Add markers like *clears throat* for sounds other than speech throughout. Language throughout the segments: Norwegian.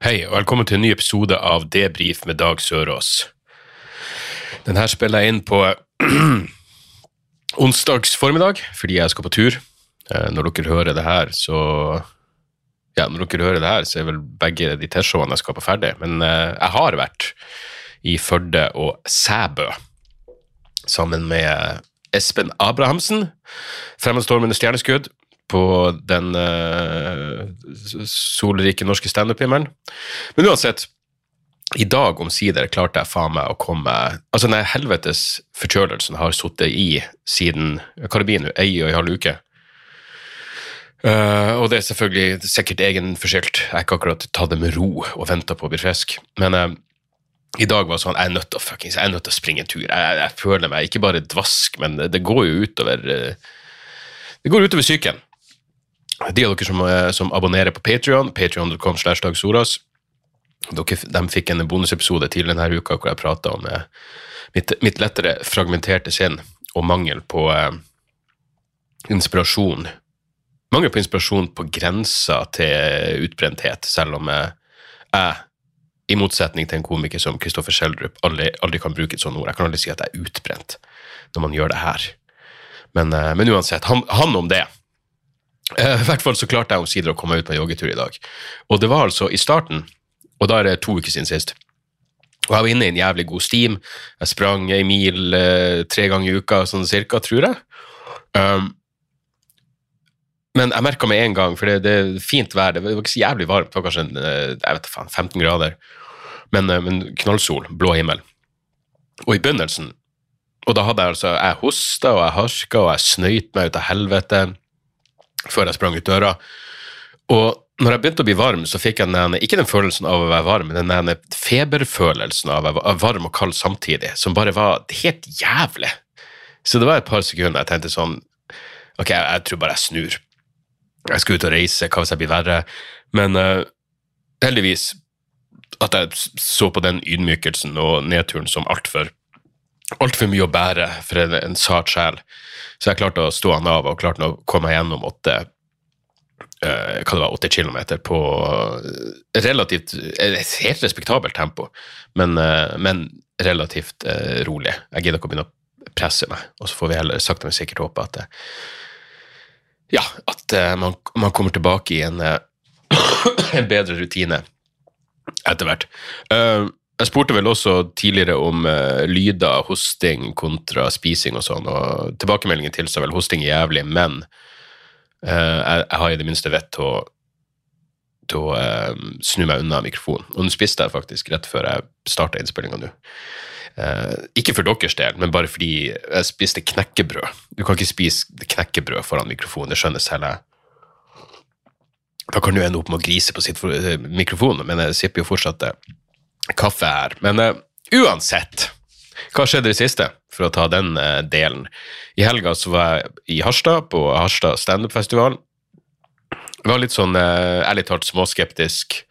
Hei, og velkommen til en ny episode av Debrif med Dag Sørås. Den her spiller jeg inn på *clears throat* onsdags formiddag, fordi jeg skal på tur. Eh, Når dere hører det her, så Ja, når dere hører det her, så er vel begge de T-showene jeg skal på ferdig. Men eh, jeg har vært i Førde og Sæbø sammen med Espen Abrahamsen, fremadstormende stjerneskudd, på den uh, solrike norske standup-himmelen. Men uansett, i dag omsider klarte jeg faen meg å komme Altså, den helvetes forkjølelsen har sittet i siden hva ei og ei halv uke. Uh, og det er selvfølgelig sikkert egenforskyldt. Jeg har ikke akkurat tatt det med ro og venta på å bli frisk. Men uh, i dag var det sånn, jeg er nødt til å fuckings, jeg er nødt til å springe en tur. Jeg, jeg føler meg ikke bare dvask, men det, det går jo utover uh, Det går utover psyken. De av dere som, eh, som abonnerer på Patreon, patreon.com slash dagsoras, Soras, de fikk en bonusepisode tidligere denne uka hvor jeg prata om eh, mitt, mitt lettere fragmenterte sinn og mangel på eh, inspirasjon. Mangel på inspirasjon på grensa til utbrenthet, selv om eh, jeg, i motsetning til en komiker som Kristoffer Schjelderup, aldri, aldri kan bruke et sånt ord. Jeg kan aldri si at jeg er utbrent når man gjør det her. Men, men uansett, han, han om det. Eh, I hvert fall så klarte jeg omsider å komme ut på en joggetur i dag. Og det var altså i starten, og da er det to uker siden sist. Og jeg var inne i en jævlig god steam. Jeg sprang ei mil eh, tre ganger i uka, sånn cirka, tror jeg. Um, men jeg merka med en gang, for det, er fint vær, det var ikke så jævlig varmt, det var kanskje eh, jeg vet faen, 15 grader, men, men knallsol, blå himmel. Og i begynnelsen, og da hadde jeg altså, jeg hosta og jeg harska og jeg snøyt meg ut av helvete før jeg sprang ut døra. Og når jeg begynte å bli varm, så fikk jeg den, ikke den følelsen av å være varm, men den ene feberfølelsen av å være varm og kald samtidig, som bare var helt jævlig. Så det var et par sekunder jeg tenkte sånn Ok, jeg, jeg tror bare jeg snur. Jeg skal ut og reise, hva hvis jeg blir verre? Men uh, heldigvis at jeg så på den ydmykelsen og nedturen som altfor altfor mye å bære for en, en sart sjel. Så jeg klarte å stå han av og klarte å komme meg gjennom åtte uh, hva det var, åtte kilometer på eh, relativt eh, et helt respektabelt tempo, men, uh, men relativt uh, rolig. Jeg gidder ikke å begynne å presse meg, og så får vi heller sakte, men sikkert håpe at ja, at man, man kommer tilbake i en, *clears throat* en bedre rutine etter hvert. Eh, jeg spurte vel også tidligere om uh, lyder, hosting kontra spising og sånn, og tilbakemeldingen tilsa vel hosting jævlig, men uh, jeg, jeg har i det minste vett til å, til å uh, snu meg unna mikrofonen. Og nå spiste jeg faktisk rett før jeg starta innspillinga nå. Ikke for deres del, men bare fordi jeg spiste knekkebrød. Du kan ikke spise knekkebrød foran mikrofonen, det skjønner selv jeg. Da kan du ende opp med å grise på sitt eh, mikrofon, men jeg sipper jo fortsatt eh, kaffe her. Men uh, uansett, hva skjedde i det siste, for å ta den uh, delen? I helga så var jeg i Harstad, på Harstad standup-festival. Jeg var litt sånn, uh, ærlig talt, småskeptisk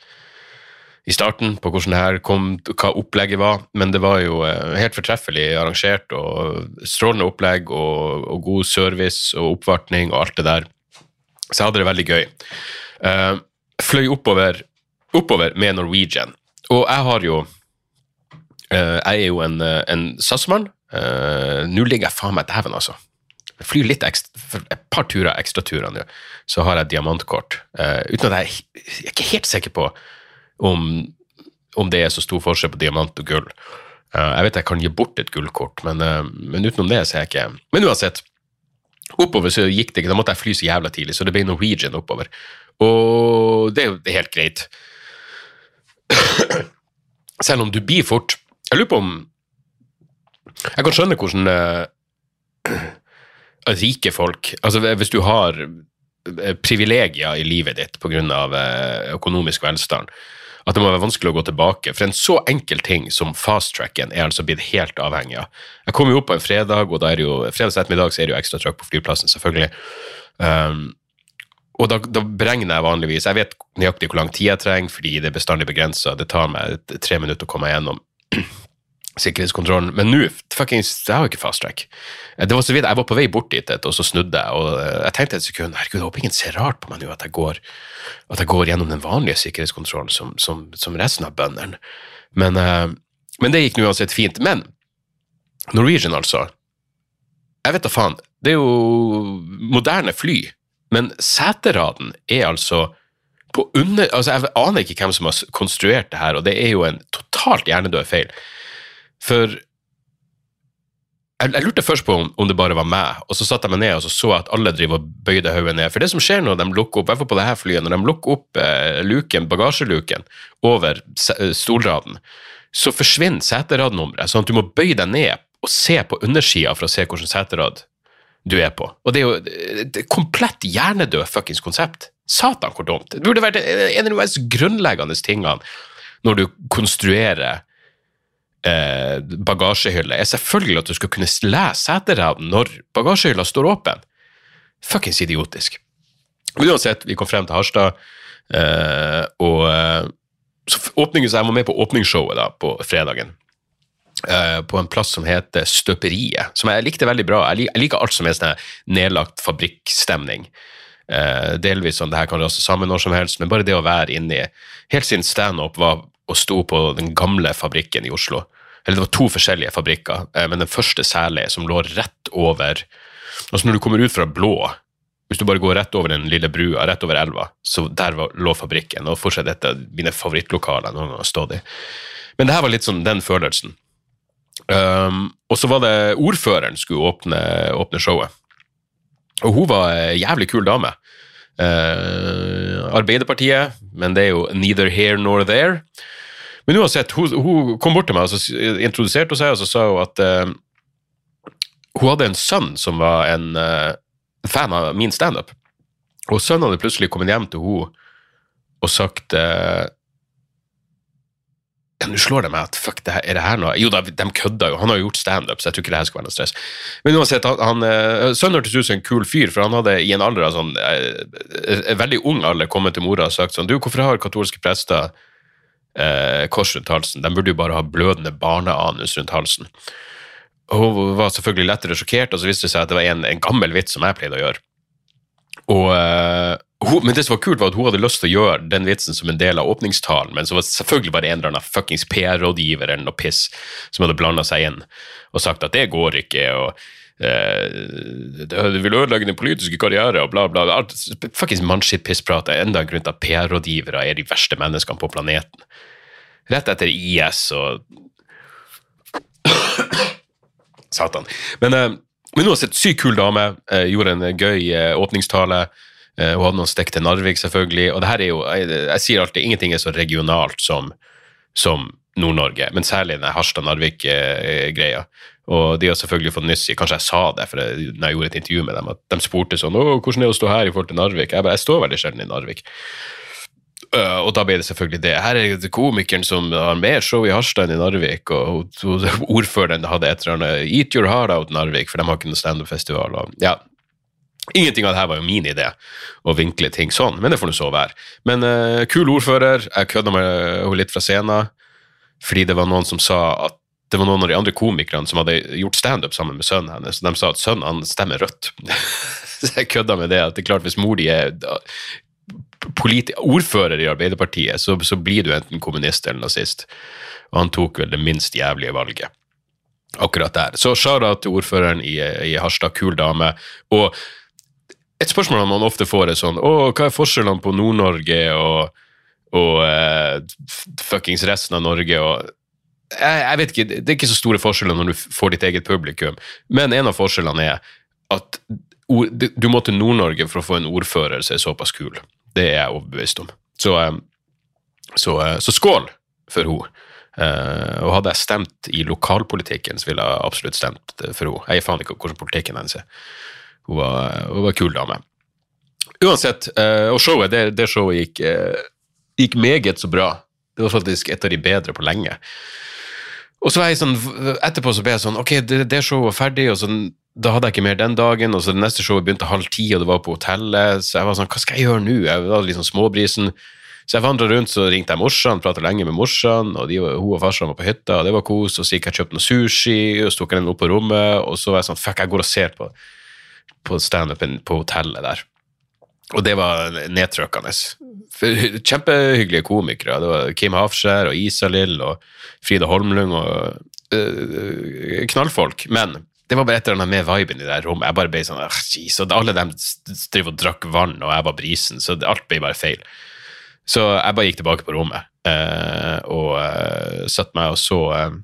i starten på hvordan det her kom, hva opplegget var, men det var jo helt fortreffelig arrangert og strålende opplegg og, og god service og oppvartning og alt det der. Så jeg hadde det veldig gøy. Uh, fløy oppover, oppover med Norwegian, og jeg har jo eh, Jeg er jo en, eh, en SAS-mann. Eh, Nå ligger jeg faen meg dæven, altså. Jeg flyr litt ekstra, et par turer, ekstraturer nå, så har jeg diamantkort. Uten at jeg, jeg er ikke helt sikker på om, om det er så stor forskjell på diamant og gull. Jeg vet jeg kan gi bort et gullkort, men, men utenom det så er jeg ikke Men uansett, oppover så gikk det ikke, da måtte jeg fly så jævla tidlig, så det ble Norwegian oppover. Og det er jo helt greit. *coughs* Selv om du blir fort Jeg lurer på om Jeg kan skjønne hvordan eh, *clears throat* rike folk Altså hvis du har eh, privilegier i livet ditt pga. økonomisk velstand, At det må være vanskelig å gå tilbake. For en så enkel ting som fast-tracken er altså blitt helt avhengig av. Jeg kommer jo opp på en fredag, og da er det jo, fredags ettermiddag så er det jo ekstra trøkk på flyplassen, selvfølgelig. Um, og da, da beregner jeg vanligvis Jeg vet nøyaktig hvor lang tid jeg trenger, fordi det er bestandig begrensa. Det tar meg tre minutter å komme gjennom *clears throat* sikkerhetskontrollen. Men nå fuckings, jeg har jo ikke fast track. Det var så vidt, Jeg var på vei bort dit, og så snudde jeg. og Jeg tenkte et sekund herregud, jeg håper ingen ser rart på meg nå at jeg går, at jeg går gjennom den vanlige sikkerhetskontrollen som, som, som resten av bøndene. Men, uh, men det gikk nå uansett fint. Men Norwegian, altså. Jeg vet da faen. Det er jo moderne fly. Men seteraden er altså på under altså Jeg aner ikke hvem som har konstruert det her, og det er jo en totalt hjernedød feil. For jeg, jeg lurte først på om, om, det bare var meg, og så satte jeg meg ned og så, så at alle driver og bøyde hodet ned. For det som skjer når de lukker opp, på det her flyet, når de lukker opp eh, luken, bagasjeluken over eh, stolraden, så forsvinner seteradnummeret, sånn at du må bøye deg ned og se på undersida for å se hvordan seterad du er på. Og det er jo et komplett hjernedød fuckings konsept. Satan, hvor dumt. Det burde vært en av de mest grunnleggende tingene når du konstruerer eh, bagasjehylle, er selvfølgelig at du skal kunne lese seteraden når bagasjehylla står åpen. Fuckings idiotisk. Uansett, vi kom frem til Harstad, eh, og eh, så, åpningen, så jeg var med på åpningsshowet da, på fredagen. Uh, på en plass som heter Støperiet, som jeg likte veldig bra. Jeg, lik, jeg liker alt som er sånn nedlagt fabrikkstemning. Uh, delvis sånn det her kan rase sammen når som helst, men bare det å være inni Helt siden standup var å stå på den gamle fabrikken i Oslo. Eller det var to forskjellige fabrikker, uh, men den første særlig, som lå rett over Altså når du kommer ut fra Blå, hvis du bare går rett over den lille brua, rett over elva, så der lå fabrikken, og fortsatt et av mine favorittlokaler noen gang har stått i. Men det her var litt sånn den følelsen. Um, og så var det ordføreren skulle åpne, åpne showet. Og hun var ei jævlig kul dame. Uh, Arbeiderpartiet, men det er jo neither here nor there. Men uansett, hun, hun kom bort til meg og så introduserte seg, og så sa hun at uh, hun hadde en sønn som var en uh, fan av min standup. Og sønnen hadde plutselig kommet hjem til hun og sagt uh, ja, Nå slår det meg at fuck, det her, er det her noe Jo da, de kødda jo, han har jo gjort standup, så jeg tror ikke det her skal være noe stress. Men uansett, han, han, eh, sønnen hørtes ut som en kul fyr, for han hadde i en alder av sånn en veldig ung alder kommet til mora og sagt sånn Du, hvorfor har katolske prester eh, kors rundt halsen? De burde jo bare ha blødende barneanus rundt halsen. Og hun var selvfølgelig lettere sjokkert, og så viste det seg at det var en, en gammel vits som jeg pleide å gjøre. Og eh, hun, men det som var kult, var at hun hadde lyst til å gjøre den vitsen som en del av åpningstalen, men så var det selvfølgelig bare en eller annen fuckings PR-rådgiver eller noe piss som hadde blanda seg inn og sagt at det går ikke, og uh, det vil ødelegge din politiske karriere, og bla, bla. Alt, fuckings mannskitt-pissprat enda en grunn til at PR-rådgivere er de verste menneskene på planeten. Rett etter IS og *coughs* Satan. Men, uh, men sett sykt kul dame, uh, gjorde en gøy eh, åpningstale. Eh, hun hadde noen stikk til Narvik, selvfølgelig. Og det her er jo, jeg, jeg sier alltid, ingenting er så regionalt som, som Nord-Norge, men særlig den Harstad-Narvik-greia. Og de har selvfølgelig fått nyss i Kanskje jeg sa det for jeg, når jeg gjorde et intervju med dem, at de spurte sånn Å, hvordan er det å stå her i forhold til Narvik? Jeg, bare, jeg står veldig sjelden i Narvik. Uh, og da ble det selvfølgelig det. Her er det komikeren som har mer show i Harstad enn i Narvik, og, og, *laughs* ordføreren hadde et eller annet Eat your heart out Narvik, for de har ikke noen standup-festival. Ja, Ingenting av det her var jo min idé, å vinkle ting sånn, men det får nå så være. Men uh, kul ordfører. Jeg kødda med henne litt fra scenen, fordi det var noen som sa at det var noen av de andre komikerne som hadde gjort standup sammen med sønnen hennes, og de sa at sønnen han stemmer rødt. *laughs* så jeg kødda med det, at det er klart hvis mor di er ordfører i Arbeiderpartiet, så, så blir du enten kommunist eller nazist. Og han tok vel det minst jævlige valget akkurat der. Så Shara til ordføreren i, i Harstad, kul dame. Og et spørsmål man ofte får, er sånn Å, hva er forskjellene på Nord-Norge og, og uh, fuckings resten av Norge? og jeg, jeg, vet ikke, Det er ikke så store forskjeller når du får ditt eget publikum, men en av forskjellene er at ord, du må til Nord-Norge for å få en ordfører som er såpass kul. Det er jeg overbevist om. Så, um, så, uh, så skål for henne. Og hadde jeg stemt i lokalpolitikken, så ville jeg absolutt stemt for henne. Jeg er faen ikke hvordan politikken hennes er. Hun var, hun var kul dame. Uansett, uh, og showet, det, det showet gikk, uh, gikk meget så bra. Det var faktisk et av de bedre på lenge. Og så var jeg sånn, etterpå så ble jeg sånn Ok, det, det showet var ferdig, og så, da hadde jeg ikke mer den dagen. Og så det neste showet begynte halv ti, og det var på hotellet. Så jeg var sånn Hva skal jeg gjøre nå? Jeg var liksom småbrisen. Så jeg vandra rundt, så ringte jeg morsan, prata lenge med morsan, og de, hun og farsan var på hytta, og det var kos. Og så gikk jeg og kjøpte noe sushi, og så tok jeg den opp på rommet, og så var jeg sånn Fuck, jeg går og ser på, på standupen på hotellet der. Og det var nedtrykkende. Kjempehyggelige komikere. Det var Kim Hafskjær og Isalill og Frida Holmlund og øh, knallfolk. Men det var bare et eller annet med viben i det rommet. Jeg bare ble sånn «Ah, jeez, og Alle dem driver og drakk vann, og jeg var brisen, så alt ble bare feil. Så jeg bare gikk tilbake på rommet øh, og øh, satte meg og så øh,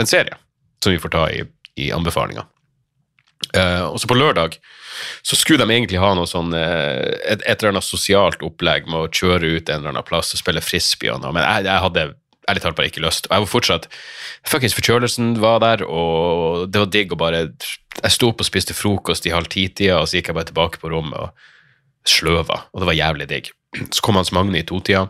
en serie som vi får ta i, i anbefalinga. Eh, og så på lørdag så skulle de egentlig ha noe sånn uh, et, et eller annet sosialt opplegg med å kjøre ut en eller annen plass og spille frisbee og noe, men jeg, jeg hadde ærlig talt bare ikke lyst. Og jeg var fortsatt Fuckings forkjølelsen var der, og det var digg å bare Jeg sto opp og spiste frokost i halv ti-tida, og så gikk jeg bare tilbake på rommet og sløva, og det var jævlig digg. Så kom Hans Magne i totida.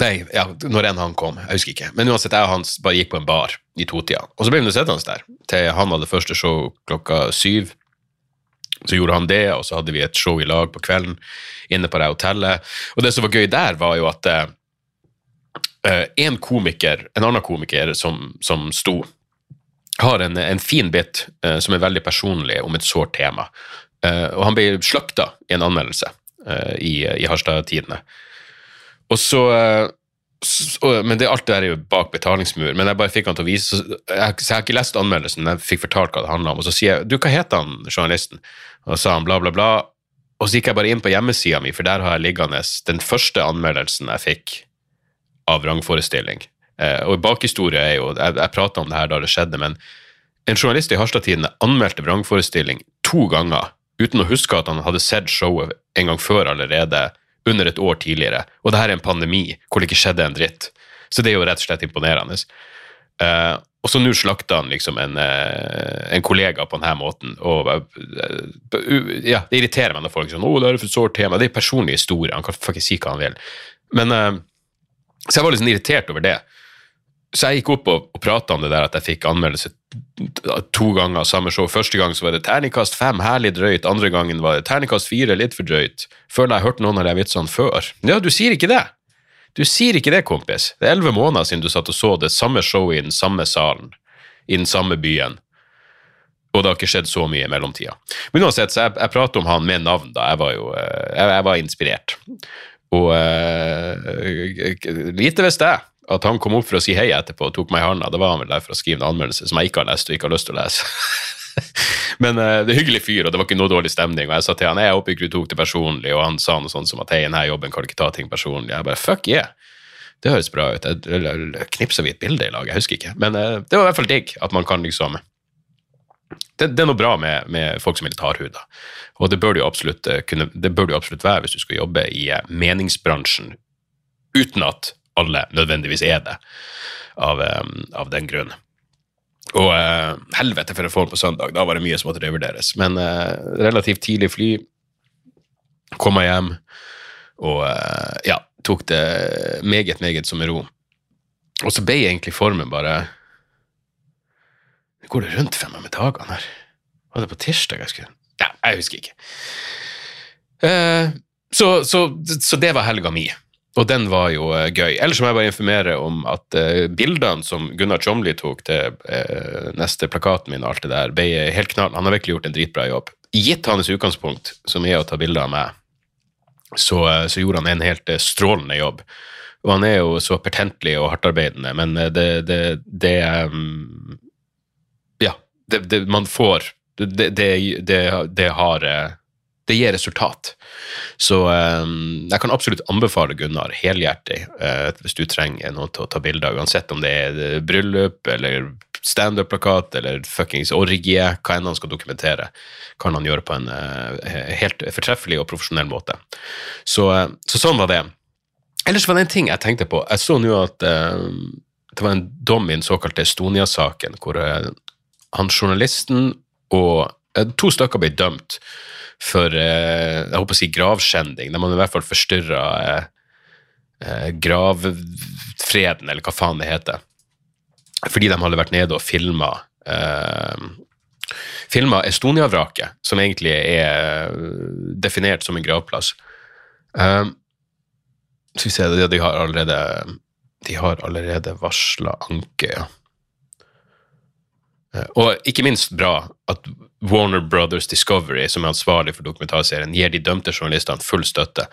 Nei, ja, når enn han kom. Jeg husker ikke. Men uansett, jeg og han bare gikk på en bar i totida. Og så ble vi sittende der til han hadde første show klokka syv. Så gjorde han det, og så hadde vi et show i lag på kvelden inne på det hotellet. Og det som var gøy der, var jo at eh, en komiker, en annen komiker som, som sto, har en, en fin bit uh, som er veldig personlig om et sårt tema. Uh, og han ble slakta i en anmeldelse i, i Harstad-tidene. Og så, eh, Men det, alt det der er jo bak betalingsmur. Men jeg bare fikk han til å vise, så jeg, så jeg har ikke lest anmeldelsen, men jeg fikk fortalt hva det handla om. Og så sier jeg du, hva heter han journalisten? Og så sa han bla, bla, bla. Og så gikk jeg bare inn på hjemmesida mi, for der har jeg liggende den første anmeldelsen jeg fikk av vrangforestilling. Eh, og bakhistorie er jo Jeg, jeg prata om det her da det skjedde, men en journalist i Harstad-tidene anmeldte vrangforestilling to ganger uten å huske at han hadde sett showet en gang før allerede, under et år tidligere. Og det her er en pandemi hvor det ikke skjedde en dritt. Så det er jo rett og slett imponerende. Eh, og så nå slakta han liksom en, eh, en kollega på denne måten. Og eh, ja, det irriterer meg når folk sånn, 'Å, det er for sårt tema'. Det er personlig historie. Han kan faktisk si hva han vil. Men Så jeg var litt sånn irritert over det. Så jeg gikk opp og, og prata om det der at jeg fikk anmeldelse to ganger samme show. Første gang så var det terningkast fem, herlig drøyt. Andre gangen var det terningkast fire, litt for drøyt. Føler jeg har hørt noen av de vitsene før. Ja, du sier ikke det. Du sier ikke det, kompis. Det er elleve måneder siden du satt og så det samme showet i den samme salen, i den samme byen. Og det har ikke skjedd så mye i mellomtida. Men uansett, så jeg, jeg prater om han med navn, da. Jeg var jo eh, jeg, jeg var inspirert. Og uh, lite visste jeg at han kom opp for å si hei etterpå og tok meg i handa. Det var han vel der for å skrive en anmeldelse som jeg ikke har lest og ikke har lyst til å lese. *laughs* Men uh, det er hyggelig fyr, og det var ikke noe dårlig stemning. Og jeg sa til han jeg håper ikke du tok det personlig, og han sa noe sånt som at hei, denne jobben kan du ikke ta ting personlig. Jeg bare fuck yeah. Det høres bra ut. Jeg- knipsa vi et bilde i lag? Jeg husker ikke. Men uh, det var i hvert fall digg at man kan liksom det, det er noe bra med, med folk som litt hardhuda. Og det bør du absolutt eh, kunne, det bør du absolutt være hvis du skal jobbe i meningsbransjen uten at alle nødvendigvis er det, av, av den grunn. Og eh, helvete for en form på søndag, da var det mye som måtte revurderes. Men eh, relativt tidlig fly, kom meg hjem, og eh, ja, tok det meget, meget som med ro. Og så ble egentlig formen bare Går det rundt for meg med dagene her? Var det på tirsdag jeg skulle Ja, jeg husker ikke. Eh, så, så, så det var helga mi. Og den var jo eh, gøy. Ellers må jeg bare informere om at uh, bildene som Gunnar Tjomli tok til uh, neste plakaten min, og alt det der, ble helt knall. Han har virkelig gjort en dritbra jobb. Gitt hans utgangspunkt, som er å ta bilder av meg, så, så gjorde han en helt strålende jobb. Og han er jo så pertentlig og hardtarbeidende, men det, det, det um, Ja, det, man får Det, det, har det gir resultat. Så eh, jeg kan absolutt anbefale Gunnar helhjertig eh, hvis du trenger noen til å ta bilder, uansett om det er eh, bryllup eller standup-plakat eller fuckings orgie, hva enn han skal dokumentere, kan han gjøre på en eh, helt fortreffelig og profesjonell måte. Så, eh, så sånn var det. Ellers var det en ting jeg tenkte på. Jeg så nå at det var en dom i den såkalte Estonia-saken, hvor han journalisten og to stykker ble dømt for eh, jeg håper å si gravskjending. De har i hvert fall forstyrra eh, gravfreden, eller hva faen det heter. Fordi de hadde vært nede og filma eh, Filma Estonia-vraket, som egentlig er definert som en gravplass. Um, skal de har allerede De har allerede varsla anke, ja. Eh, Og ikke minst bra at Warner Brothers Discovery, som er ansvarlig for dokumentarserien, gir de dømte journalistene full støtte.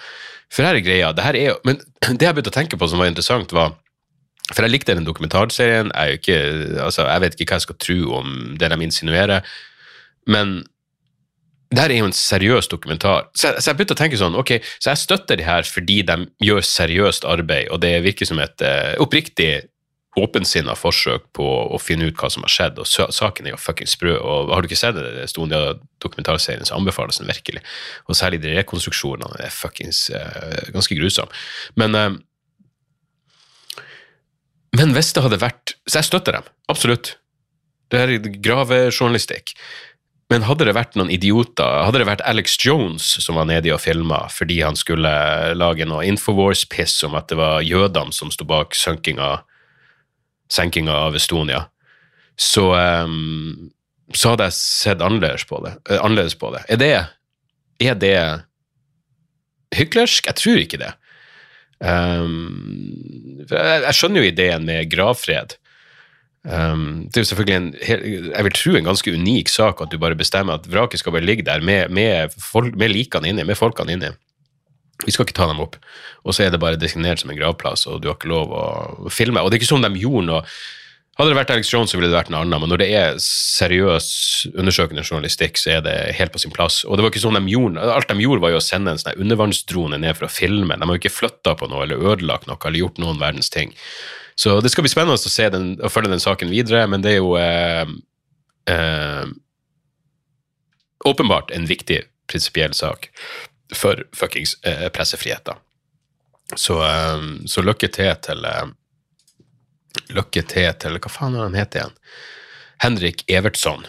For her er greia, det her er jo Men *clears throat* det jeg begynte å tenke på som var interessant, var For jeg likte den dokumentarserien. Jeg, ikke, altså, jeg vet ikke hva jeg skal tro om det de insinuerer, men det her er jo en seriøs dokumentar. Så jeg, så jeg begynte å tenke sånn, ok, så jeg støtter de her fordi de gjør seriøst arbeid, og det virker som et uh, oppriktig åpensinna forsøk på å finne ut hva som har skjedd, og saken er jo fucking sprø, og har du ikke sett det, Estonia-dokumentarserien, så anbefales den virkelig. Og særlig de rekonstruksjonene er fuckings uh, ganske grusomme. Men, uh, men hvis det hadde vært Så jeg støtter dem, absolutt. Det her er gravejournalistikk. Men hadde det vært noen idioter, hadde det vært Alex Jones som var nede og filma fordi han skulle lage noe Infowars-piss om at det var jødene som sto bak sunkinga, senkinga av Estonia, så, um, så hadde jeg sett annerledes på det. Uh, annerledes på det. Er det Er det hyklersk? Jeg tror ikke det. Um, jeg, jeg skjønner jo ideen med gravfred. Um, det er jo selvfølgelig en, jeg vil tro en ganske unik sak at du bare bestemmer at vraket skal bare ligge der med, med, folk, med likene inni, med folkene inni. Vi skal ikke ta dem opp. Og så er det bare designert som en gravplass, og du har ikke lov å filme. Og det er ikke sånn de gjorde noe Hadde det vært Alex Jones, så ville det vært noe annet, men når det er seriøs undersøkende journalistikk, så er det helt på sin plass. Og det var ikke sånn de gjorde, Alt de gjorde, var jo å sende en sånn undervannsdrone ned for å filme. De har jo ikke flytta på noe eller ødelagt noe eller gjort noen verdens ting. Så det skal bli spennende å den, å følge den saken videre, men det er jo eh, eh, åpenbart en viktig prinsipiell sak for fuckings eh, pressefriheten. Så, eh, så lykke til til eh, Lykke til til Hva faen er han het igjen? Henrik Evertsson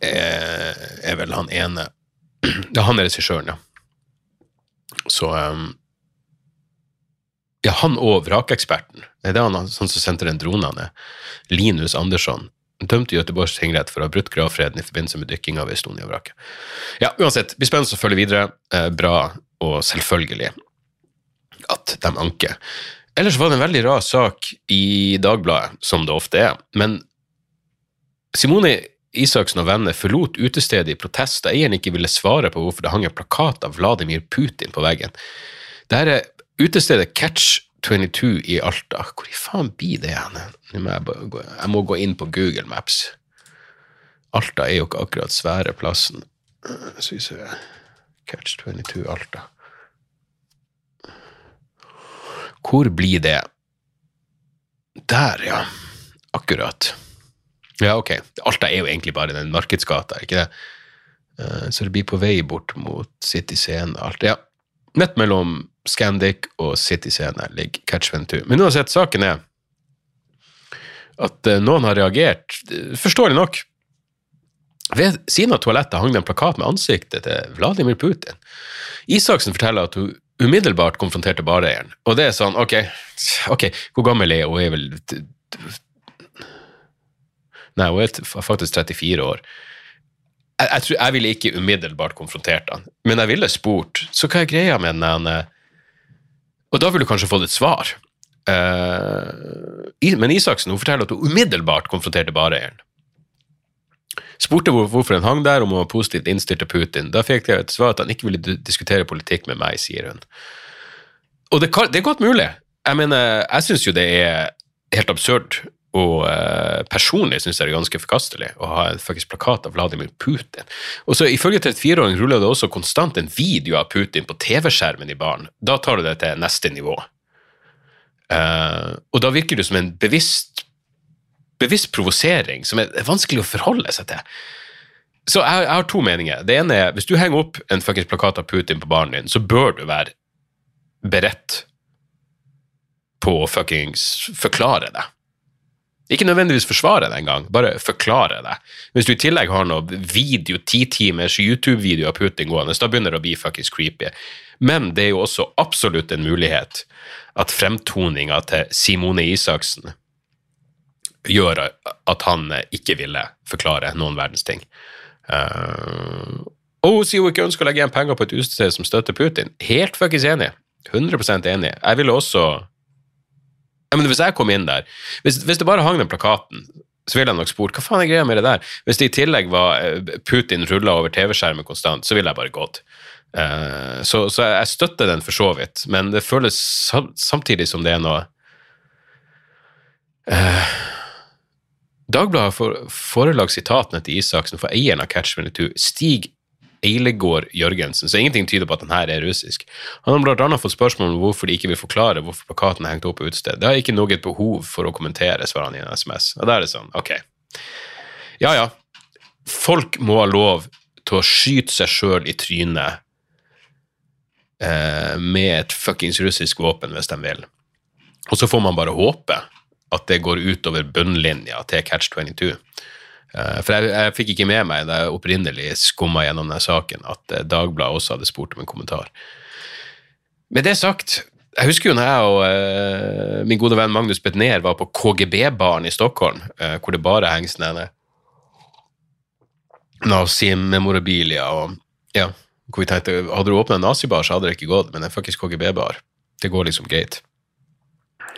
er, er vel han ene *clears throat* Ja, han er regissøren, ja. Så eh, ja, han og vrakeksperten. Det er han, han som sendte den dronen ned. Linus Andersson. Dømt i Göteborgs tingrett for å ha brutt gravfreden i forbindelse med dykking av Estonia-vraket. Ja, uansett, blir spennende å følge videre. Eh, bra, og selvfølgelig at de anker. Ellers var det en veldig rar sak i Dagbladet, som det ofte er. Men Simone Isaksen og venner forlot utestedet i protest da eieren ikke ville svare på hvorfor det hang en plakat av Vladimir Putin på veggen. Dette utestedet Catch 22 i Alta. Hvor i faen blir det hen? Jeg, må gå inn på Google Maps. Alta er jo ikke akkurat svære plassen. Eh, Skal vi Catch 22 Alta. Hvor blir det? Der, ja. Akkurat. Ja, ok. Alta er jo egentlig bare den markedsgata, ikke det? Eh, Så det blir på vei bort mot City Scene. og Alta. Ja. Midt mellom Scandic og City Scene ligger Catch 22. Men uansett, saken er at eh, noen har reagert, eh, forståelig nok. Ved siden av toalettet hang det en plakat med ansiktet til Vladimir Putin. Isaksen forteller at hun umiddelbart konfronterte bareieren. Og det er sånn, ok, ok, hvor gammel er hun? Hun er vel Nei, hun er faktisk 34 år. Jeg, jeg, jeg ville ikke umiddelbart konfrontert han, men jeg ville spurt, så hva er greia med den ene Og da ville du kanskje fått et svar. Eh, men Isaksen hun forteller at hun umiddelbart konfronterte bareieren. Spurte hvor, hvorfor han hang der, om hun var positivt innstilt til Putin. Da fikk jeg et svar at han ikke ville diskutere politikk med meg, sier hun. Og det, det er godt mulig. Jeg mener, jeg syns jo det er helt absurd, og eh, personlig syns jeg det er ganske forkastelig å ha en faktisk plakat av Vladimir Putin. Og så Ifølge 34-åringen ruller det også konstant en video av Putin på TV-skjermen i baren. Da tar du det til neste nivå. Eh, og da virker det som en bevisst bevisst provosering som er vanskelig å forholde seg til. Så jeg, jeg har to meninger. Det ene er, hvis du henger opp en fuckings plakat av Putin på baren din, så bør du være beredt på å fuckings forklare det. Ikke nødvendigvis forsvare det engang, bare forklare det. Hvis du i tillegg har noe video, titimers YouTube-video av Putin gående, da begynner det å bli fuckings creepy. Men det er jo også absolutt en mulighet at fremtoninga til Simone Isaksen gjør at han ikke ville forklare noen verdens ting. Uh, og hun sier hun ikke ønsker å legge igjen penger på et utested som støtter Putin. Helt fuckings enig. 100% enig. Jeg ville også ja, men Hvis jeg kom inn der Hvis, hvis det bare hang den plakaten, så ville jeg nok spurt hva faen er greia med det der? Hvis det i tillegg var eh, Putin rulla over TV-skjermen konstant, så ville jeg bare gått. Uh, så, så, jeg støtter den for så vidt, men det føles samtidig som det er noe uh, Dagbladet har forelagt sitatene til Isaksen for eieren av Catch 22, Stig Eilegård Jørgensen, så ingenting tyder på at den her er russisk. Han har blant annet fått spørsmål om hvorfor de ikke vil forklare hvorfor plakaten er hengt opp på utestedet. Det har ikke noe behov for å kommentere, svarer han i en SMS. Og da er det sånn, ok. Ja ja, folk må ha lov til å skyte seg sjøl i trynet eh, med et fuckings russisk våpen hvis de vil. Og så får man bare håpe at det går utover bunnlinja til Catch 22. Eh, for jeg, jeg, fikk ikke med meg da jeg opprinnelig skumma gjennom denne saken, at eh, Dagbladet også hadde spurt om en kommentar. Med det sagt, jeg husker jo når jeg og uh, min gode venn Magnus Betnér var på KGB-baren i Stockholm, uh, hvor det bare henger nede Nazi-memorabilia og ja, hvor vi tenkte hadde du åpna en nazibar, så hadde det ikke gått, men en faktisk KGB-bar, det går liksom greit.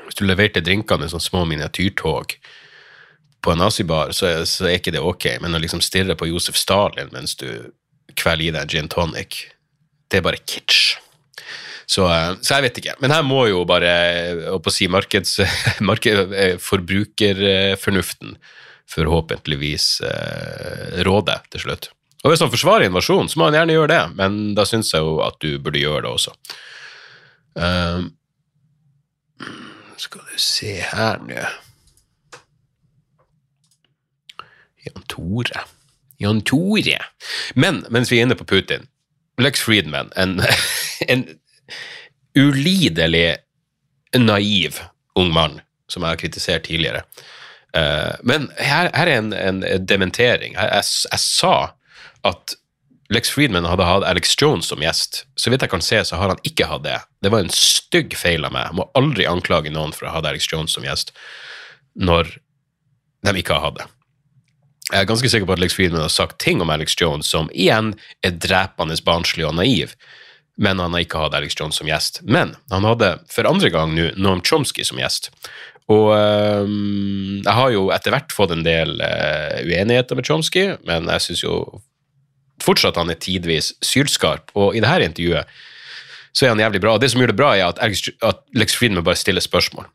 Hvis du leverte drinkene med sånne små miniatyrtog på en nazibar, så, så er ikke det ok, men å liksom stirre på Josef Stalin mens du kveler i deg en gin tonic, det er bare kitsch. Så, eh, så, jeg vet ikke. Men her må jo bare å si markeds, *laughs* marked, eh, forbrukerfornuften forhåpentligvis eh, råde til slutt. Og hvis han forsvarer invasjonen, så må han gjerne gjøre det, men da syns jeg jo at du burde gjøre det også. Um, skal du se her nå Jan Tore. Jan Tore. Men mens vi er inne på Putin Lex Friedman, en, *laughs* en ulidelig naiv ung mann, som jeg har kritisert tidligere. Uh, men her, her, er en, en dementering. Jeg, jeg, jeg, sa at Lex Friedman hadde hatt Alex Jones som gjest. Så vidt jeg kan se, så har han ikke hatt det. Det var en stygg feil av meg. Jeg må aldri anklage noen for å ha hatt Alex Jones som gjest når de ikke har hatt det. Jeg er ganske sikker på at Alex Friedman har sagt ting om Alex Jones som igjen er drepende barnslig og naiv, men han har ikke hatt Alex Jones som gjest. Men han hadde for andre gang nå Noam Chomsky som gjest. Og um, jeg har jo etter hvert fått en del uh, uenigheter med Chomsky, men jeg syns jo fortsatt han er tidvis sylskarp, og i dette intervjuet så er han jævlig bra. Og det som gjør det bra, er at, Alex, at Lex Friedman bare stiller spørsmål.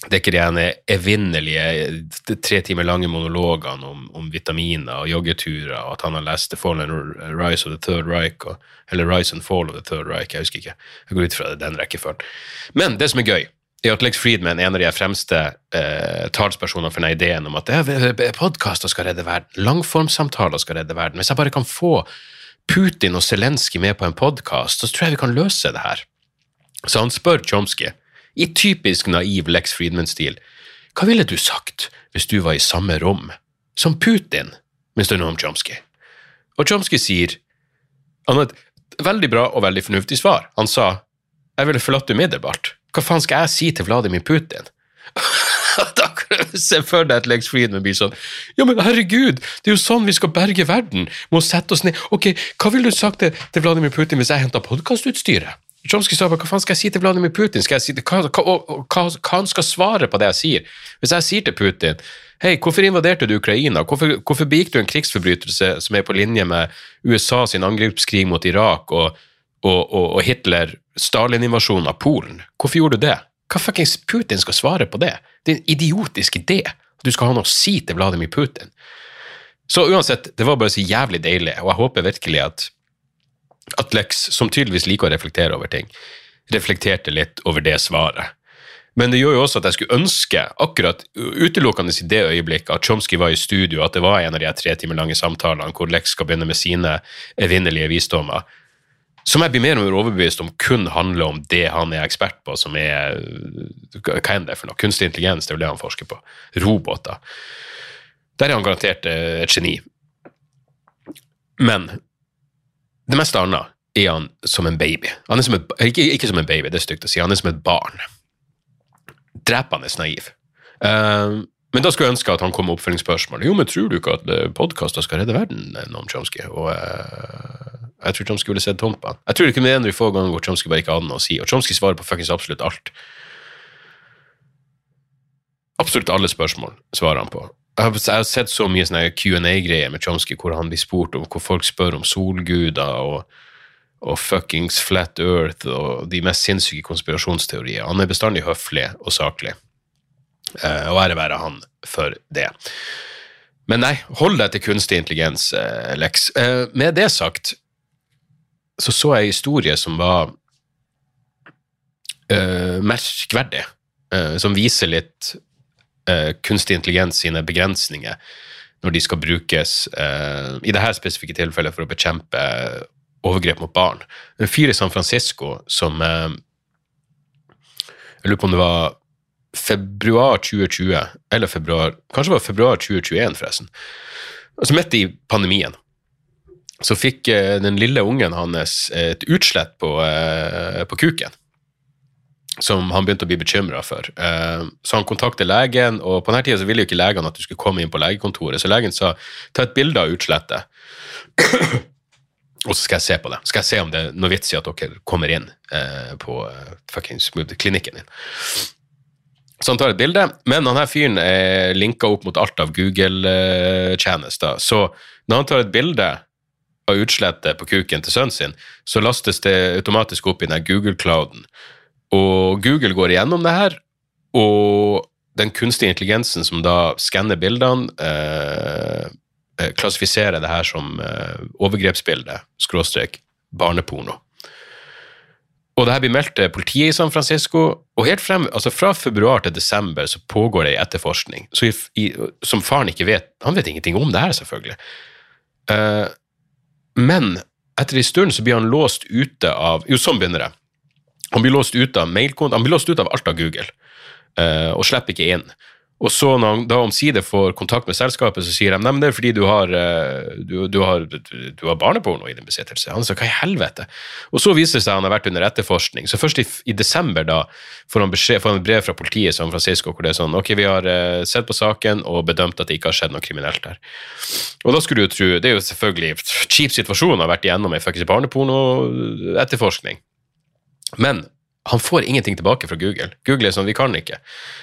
Det er ikke de ene evinnelige tre timer lange monologene om, om, vitaminer og joggeturer, og at han har lest The Fall and Rise of the Third Reich, og, eller Rise and Fall of the Third Reich, jeg husker ikke. Jeg går ut fra det, den rekkefølgen. Men det som er gøy, er at Lex Friedman en av de fremste eh, talspersonene for denne ideen om at podkaster skal redde verden, langformsamtaler skal redde verden. Hvis jeg bare kan få Putin og Zelenskyj med på en podkast, så tror jeg vi kan løse det her. Så han spør Chomsky, i typisk naiv Lex Friedman-stil, hva ville du sagt hvis du var i samme rom som Putin, Mr. Noam Chomsky? Og Chomsky sier han har et veldig bra og veldig fornuftig svar. Han sa jeg ville forlatt umiddelbart. Hva faen skal jeg si til Vladimir Putin? *laughs* da kan du se for deg at Lex Friedman blir sånn Ja, men herregud, det er jo sånn vi skal berge verden, med å sette oss ned Ok, hva ville du sagt til Vladimir Putin hvis jeg henta podkastutstyret? Chomsky sa hva faen skal jeg si til Vladimir Putin? Skal jeg si til, hva, hva, hva, han skal svare på det jeg sier? Hvis jeg sier til Putin Hei, hvorfor invaderte du Ukraina? Hvorfor, hvorfor begikk du en krigsforbrytelse som er på linje med USA sin angrepskrig mot Irak og, og, og, og Hitler Stalin-invasjonen av Polen. Hvorfor gjorde du det? Hva fuckings Putin skal svare på det? Det er en idiotisk idé. at Du skal ha noe å si til Vladimir Putin. Så uansett, det var bare så jævlig deilig, og jeg håper virkelig at, at Lex, som tydeligvis liker å reflektere over ting, reflekterte litt over det svaret. Men det gjør jo også at jeg skulle ønske, akkurat utelukkende i det øyeblikket, at Chomsky var i studio, at det var en av de tre timer lange samtalene hvor Lex skal begynne med sine evinnelige visdommer som jeg blir mer og mer overbevist om kun handler om det han er ekspert på, som er Hva er det for noe? Kunstig intelligens, det er jo det han forsker på. Roboter. Der er han garantert eh, et geni. Men det meste annet er han som en baby. Han er som et, ikke, ikke som en baby, det er stygt å si. Han er som et barn. Drepende naiv. Eh, men da skulle jeg ønske at han kom med oppfølgingsspørsmål. Jo, men tror du ikke at podkaster skal redde verden Noam Chomsky? Og uh, jeg tror Chomsky ville sett tomt på han. Jeg tror ikke med en av de få ganger hvor Chomsky bare ikke hadde noe å si. Og Chomsky svarer på fuckings absolutt alt. Absolutt alle spørsmål svarer han på. Jeg har, sett så mye sånne Q&A-greier med Chomsky hvor han blir spurt om hvor folk spør om solguder og, og fuckings flat earth og de mest sinnssyke konspirasjonsteorier. Han er bestandig høflig og saklig. Eh, og ære være han for det. Men nei, hold deg til kunstig intelligens, eh, Lex. Eh, med det sagt så så jeg en historie som var merkverdig, som viser litt eh, kunstig intelligens sine begrensninger når de skal brukes, eh, i dette spesifikke tilfellet for å bekjempe overgrep mot barn. En fyr i San Francisco som eh, Jeg lurer på om det var februar 2020, eller februar, kanskje det var februar 2021, forresten. Altså midt i pandemien så fikk eh, den lille ungen hans et utslett på, eh, på kuken. Som han begynte å bli bekymra for. Eh, så han kontakter legen, og på denne tida ville jo ikke legene at du skulle komme inn på legekontoret, så legen sa ta et bilde av utslettet, og så skal jeg se på det. Skal jeg se om det er noe vits i at dere kommer inn på fuckings klinikken din. Så han tar et bilde, men denne fyren er linka opp mot alt av Google-tjenester. Så når han tar et bilde av utslettet på kuken til sønnen sin, så lastes det automatisk opp i den Google-clouden. Og Google går igjennom det her, og den kunstige intelligensen som da skanner bildene, eh, eh klassifiserer det her som eh, overgrepsbilde, skråstrek barneporno. Og det her blir meldt til politiet i San Francisco, og helt frem, altså fra februar til desember så pågår det en etterforskning i, i, som faren ikke vet. Han vet ingenting om det her, selvfølgelig. Eh, men etter en stund så blir han låst ute av Jo, sånn begynner det. Han blir låst ut av mailkonto, han blir låst ut av alt av Google, uh, og slipper ikke inn. Og så når han da omsider får kontakt med selskapet, så sier de nei, men det er fordi du har, eh, du, du har, du har barneporno i din besittelse. Han sa hva i helvete? Og så viser det seg at han har vært under etterforskning. Så først i, i desember da får han, beskjed, får han brev fra politiet i San Francisco hvor det er sånn ok, vi har uh, sett på saken og bedømt at det ikke har skjedd noe kriminelt der. Og da skulle du tro, det er jo selvfølgelig kjip situasjon å ha vært igjennom en fuckings barneporno-etterforskning. Men han får ingenting tilbake fra Google. Google er sånn, vi kan ikke.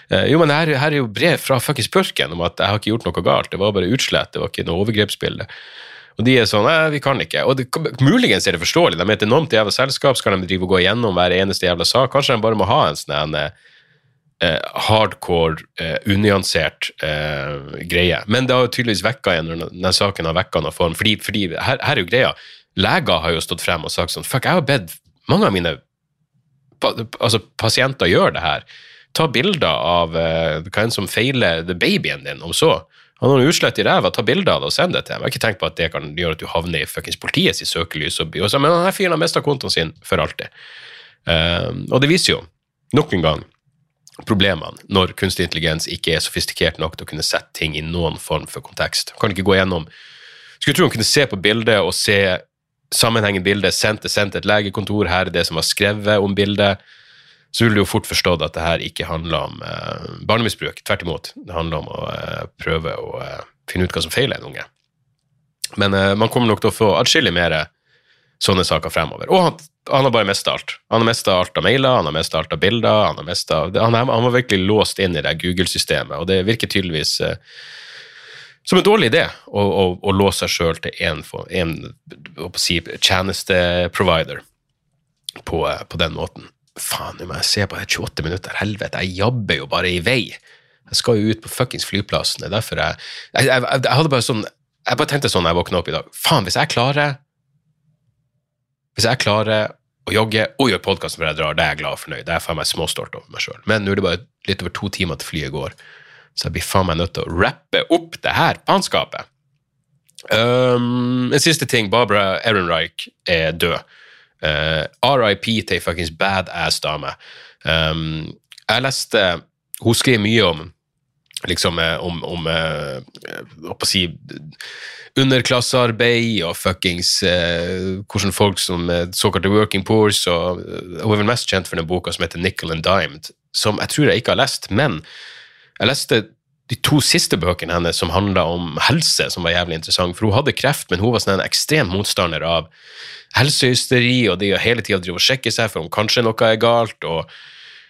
Eh, jo, men her, her, er jo brev fra fuckings purken om at jeg har ikke gjort noe galt, det var bare utslett, det var ikke noe overgrepsbilde. Og de er sånn nei, vi kan ikke. Og det, muligens er det forståelig, de er et enormt jævla selskap, skal de drive og gå igjennom hver eneste jævla sak? Kanskje de bare må ha en sånn eh, hardcore, eh, unyansert greie. Men det har jo tydeligvis vekka igjen når denne saken har vekka noen form, fordi, fordi her, her, er jo greia. Leger har jo stått frem og sagt sånn fuck, jeg har bedt mange av mine altså, pasienter gjør det her. Ta bilder av uh, hva enn som feiler babyen din, om så. Han har noe utslett i ræva, ta bilde av det og send det til dem. Jeg har ikke tenkt på at det kan gjøre at du havner i fuckings politiets søkelys. Og, og så, men denne fyren har mista kontoen sin for alltid. Uh, og det viser jo, nok en gang, problemene når kunstig intelligens ikke er sofistikert nok til å kunne sette ting i noen form for kontekst. Han kan ikke gå gjennom Skulle tro han kunne se på bildet og se sammenhengende bilde, sendt sendte sendt et legekontor, her er det som var skrevet om bildet, så ville du jo fort forstått at det her ikke handler om eh, barnemisbruk. Tvert imot. Det handler om å eh, prøve å eh, finne ut hva som feiler en unge. Men eh, man kommer nok til å få atskillig mer sånne saker fremover. Og han, han har bare mista alt. Han har mista alt av mailer, han har mista alt av bilder. Han, har mistet, han, han, var virkelig låst inn i det Google-systemet, og det virker tydeligvis eh, som en dårlig idé å, å, å låse seg sjøl til én si, tjenesteprovider på, på, den måten. Faen, nå må jeg se på det 28 minutter. Helvete, jeg jabber jo bare i vei. Jeg skal jo ut på fuckings flyplassen. Det er derfor jeg jeg, jeg, jeg hadde bare sånn jeg bare tenkte sånn da jeg våkna opp i dag. Faen, hvis jeg klarer Hvis jeg klarer å jogge og gjøre podkasten før jeg drar, da er jeg glad og fornøyd. Det er faen meg småstolt over meg sjøl. Men nå er det bare litt over to timer til flyet går. Så jeg blir faen meg nødt til å rappe opp det her faenskapet. Um, en siste ting. Barbara Ehrenreich er død. Uh, RIP til ei fuckings badass dame. Um, jeg leste Hun skrev mye om liksom eh, om, om eh, hva skal si, underklassearbeid og fuckings uh, hvordan folk som eh, såkalte working poors og eh, Hun er vel mest kjent for den boka som heter Nickel and Dimed, som jeg tror jeg ikke har lest, men jeg leste de to siste bøkene hennes som handla om helse, som var jævlig interessant. For hun hadde kreft, men hun var sånn en ekstrem motstander av helsehysteri og det å hele tida drive og sjekke seg for om kanskje noe er galt. og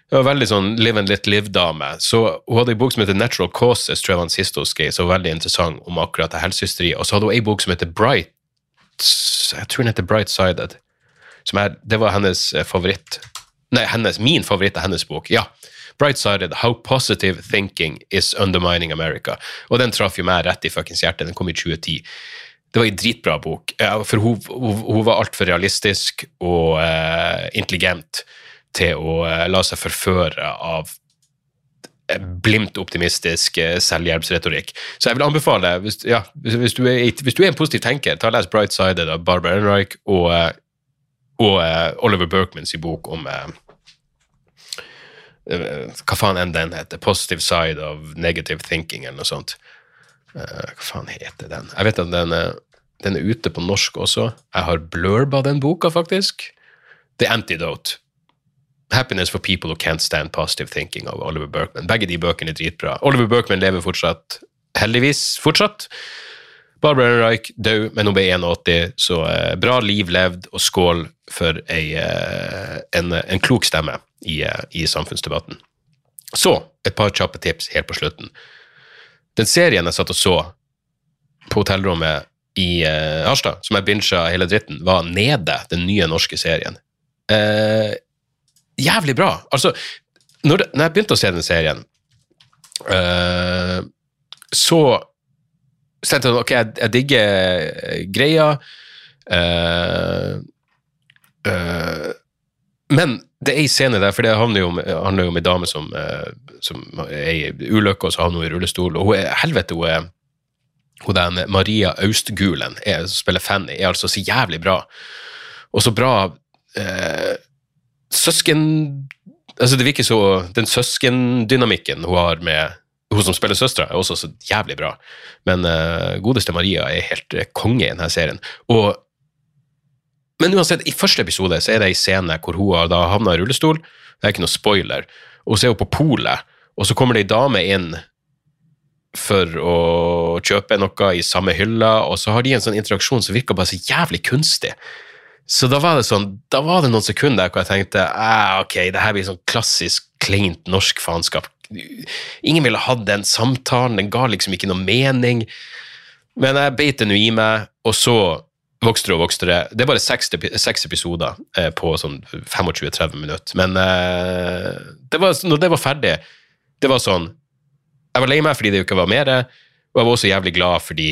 det var veldig sånn live and let live-dame. Så Hun hadde en bok som heter Natural Causes, tror jeg var den siste hun skrev, så var veldig interessant om akkurat det helsehysteriet. Og så hadde hun en bok som heter Bright Jeg tror den heter Bright Sided. Som er, det var hennes eh, favoritt Nei, hennes, min favoritt av hennes bok. Ja. Bright-sided, How Positive Thinking Is Undermining America. Og den traff jo meg rett i fuckings hjertet. Den kom i 2010. Det var en dritbra bok, for hun, hun, hun var altfor realistisk og uh, intelligent til å uh, la seg forføre av blimt optimistisk selvhjelpsretorikk. Så jeg vil anbefale, hvis, ja, hvis, du er, hvis, du er, en positiv tenker, ta og les Bright-sided av Barbara Enrike og og uh, Oliver Berkmans bok om uh, Hva faen enn den heter? Positive Side of Negative Thinking, eller noe sånt. Uh, hva faen heter den? Jeg vet at den, den, er ute på norsk også. Jeg har blurba den boka, faktisk. The Antidote. Happiness for People Who Can't Stand Positive Thinking av Oliver Berkman. Begge de bøkene er dritbra. Oliver Berkman lever fortsatt, heldigvis fortsatt. Barbara Reich død, men hun ble 81, så eh, bra liv levd, og skål for ei, eh, en, en, klok stemme i, eh, i, samfunnsdebatten. Så et par kjappe tips helt på slutten. Den serien jeg satt og så på hotellrommet i eh, Harstad, som jeg bincha hele dritten, var Nede, den nye norske serien. Eh, jævlig bra. Altså, når, det, når, jeg begynte å se den serien, eh, så tenkte jeg ok, jeg, jeg digger greia. Uh, uh, men det er ei scene der, for det handler jo om, handler jo om ei dame som, uh, som er i ulykke, og så havner hun i rullestol. Og hun er, helvete, hun er hun den Maria Austgulen, som spiller Fanny, er altså så jævlig bra. Og så bra søsken Altså, det virker så Den søskendynamikken hun har med hun som spiller søstera, er også så jævlig bra. Men eh, godeste Maria er helt uh, konge i denne serien. Og, men uansett, i første episode så er det ei scene hvor hun har da havna i rullestol. Det er ikke noe spoiler. Og så er hun på polet, og så kommer det ei dame inn for å kjøpe noe i samme hylla, og så har de en sånn interaksjon som virker bare så jævlig kunstig. Så da var det sånn, da var det noen sekunder hvor jeg tenkte ah, ok, det her blir sånn klassisk kleint norsk faenskap Ingen ville hatt den samtalen, den ga liksom ikke noe mening. Men jeg beit det nå i meg, og så vokste og vokste det. Det er bare seks, episoder eh, på sånn 25-30 minutter. Men eh, det var, når det var ferdig, det var sånn Jeg var lei meg fordi det ikke var mer, og jeg var også jævlig glad fordi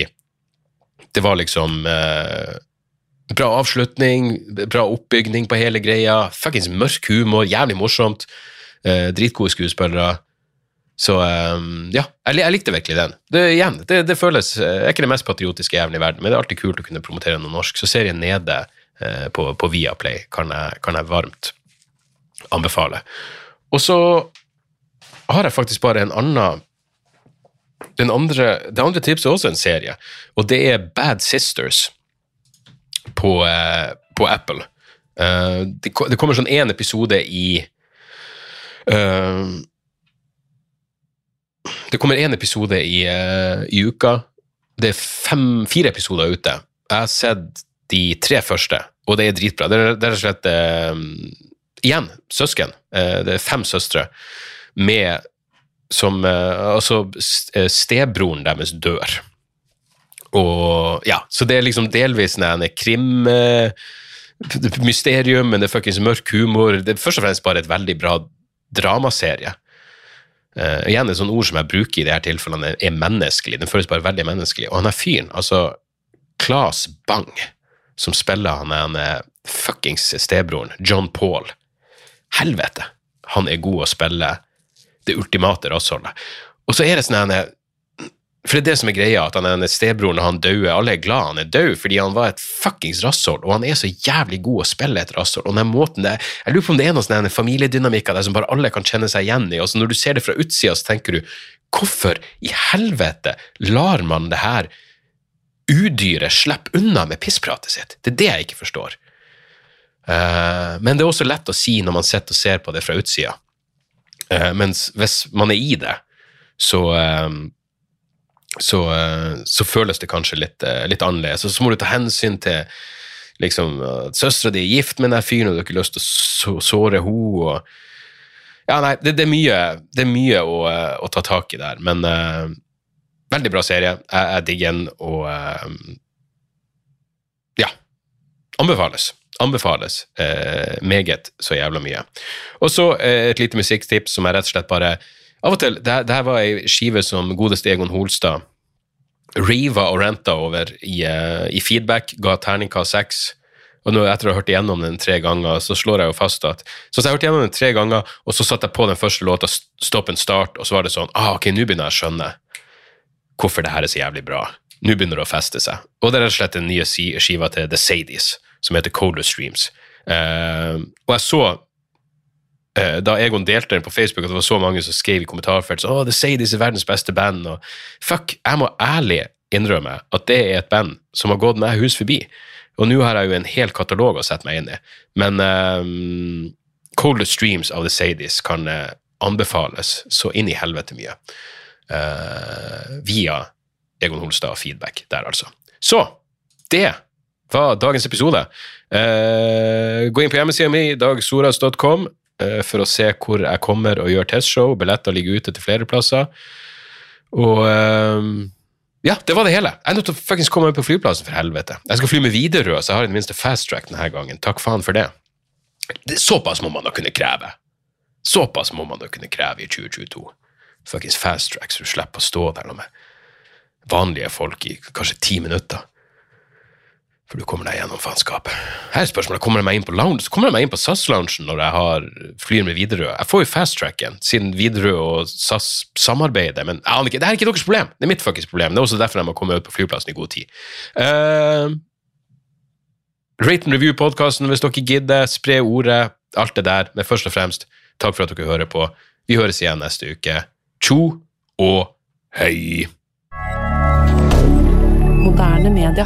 det var liksom eh, Bra avslutning, bra oppbygning på hele greia. Fuckings mørk humor, jævlig morsomt. Eh, dritgode skuespillere. Så um, ja, jeg, likte virkelig den. Det, igjen, det, det føles Jeg er ikke det mest patriotiske jævelen i verden, men det er alltid kult å kunne promotere noe norsk. Så serien Nede eh, på, på Viaplay kan jeg, kan jeg varmt anbefale. Og så har jeg faktisk bare en annen den andre, Det andre tipset er også en serie, og det er Bad Sisters på, eh, på Apple. Det, kommer sånn én episode i det kommer én episode i, uh, i, uka. Det er fem, fire episoder ute. Jeg har sett de tre første, og det er dritbra. Det er, rett og slett uh, Igjen, søsken. Uh, det er fem søstre med som Altså, stebroren deres dør. Og ja, så det er liksom delvis en krim mysterium, men det er fuckings mørk humor. Det er først og fremst bare et veldig bra dramaserie. Uh, igjen et sånt ord som jeg bruker i de her tilfellene, er menneskelig. Den føles bare veldig menneskelig. Og han er fyren, altså Claes Bang, som spiller han er han fuckings stebroren, John Paul. Helvete! Han er god å spille det ultimate rassholdet. Og så er det sånn for det er det som er greia, at han er stebroren og han døde. Alle er glad han er død, fordi han var et fuckings rasshold, og han er så jævlig god å spille et rasshold. Og den måten det, Jeg lurer på om det er noen sånn familiedynamikker der som bare alle kan kjenne seg igjen i. og Når du ser det fra utsida, så tenker du Hvorfor i helvete lar man det her udyret slippe unna med pisspratet sitt? Det er det jeg ikke forstår. Eh, men det er også lett å si når man sitter og ser på det fra utsida. Uh, mens hvis man er i det, så uh, så, så, føles det kanskje litt, litt annerledes. Og så må du ta hensyn til liksom, at søstera di er gift med den fyren, og du har ikke lyst til å såre henne. Ja, nei, det, det, er mye, det er mye å, å, ta tak i der, men uh, veldig bra serie. Jeg, jeg digger den, og uh, ja. Anbefales. Anbefales uh, meget så jævla mye. Og så et lite musikktips som jeg rett og slett bare Av og til, det, det her var ei skive som godeste Egon Holstad riva og renta over i, i feedback, ga terningkast seks og nå etter å ha hørt igjennom den tre ganger, så slår jeg jo fast at Så jeg har hørt igjennom den tre ganger, og så satte jeg på den første låta, Stopp en start, og så var det sånn ah, Ok, nå begynner jeg å skjønne hvorfor det her er så jævlig bra. Nå begynner det å feste seg. Og det er rett og slett den nye skiva til The Sadies, som heter Colder Streams. Uh, og jeg så da Egon delte den på Facebook, at det var så mange som skrev i kommentarfeltet at oh, The Sadies er verdens beste band. Og fuck, jeg må ærlig innrømme at det er et band som har gått meg hus forbi. Og nå har jeg jo en hel katalog å sette meg inn i. Men um, Colder Streams av The Sadies kan uh, anbefales så inn i helvete mye. Uh, via Egon Holstad og feedback der, altså. Så det var dagens episode. Uh, gå inn på hjemmesida mi, dagsoras.com, for å se hvor jeg kommer og gjør testshow. Billetter ligger ute til flere plasser. Og uh, ja, det var det hele. Jeg er nødt til å komme meg på flyplassen, for helvete. Jeg skal fly med Widerøe, så jeg har i det minste fast track denne gangen. Takk faen for det såpass må man da kunne kreve. Såpass må man da kunne kreve i 2022. Fuckings fast track, så du slipper å stå der med vanlige folk i kanskje ti minutter. For du kommer deg gjennom faenskapet. Her er spørsmålet, kommer jeg meg inn på lounge? Kommer jeg meg inn på SAS-loungen når jeg har flyr med Widerøe? Jeg får jo fast-tracken, siden Widerøe og SAS samarbeider, men jeg aner ikke. Det er ikke deres problem. Det er mitt fuckings problem. Det er også derfor jeg må komme ut på flyplassen i god tid. Uh, rate and review-podkasten hvis dere gidder. Spre ordet. Alt det der. Men først og fremst, takk for at dere hører på. Vi høres igjen neste uke. Tjo og hei! Moderne media.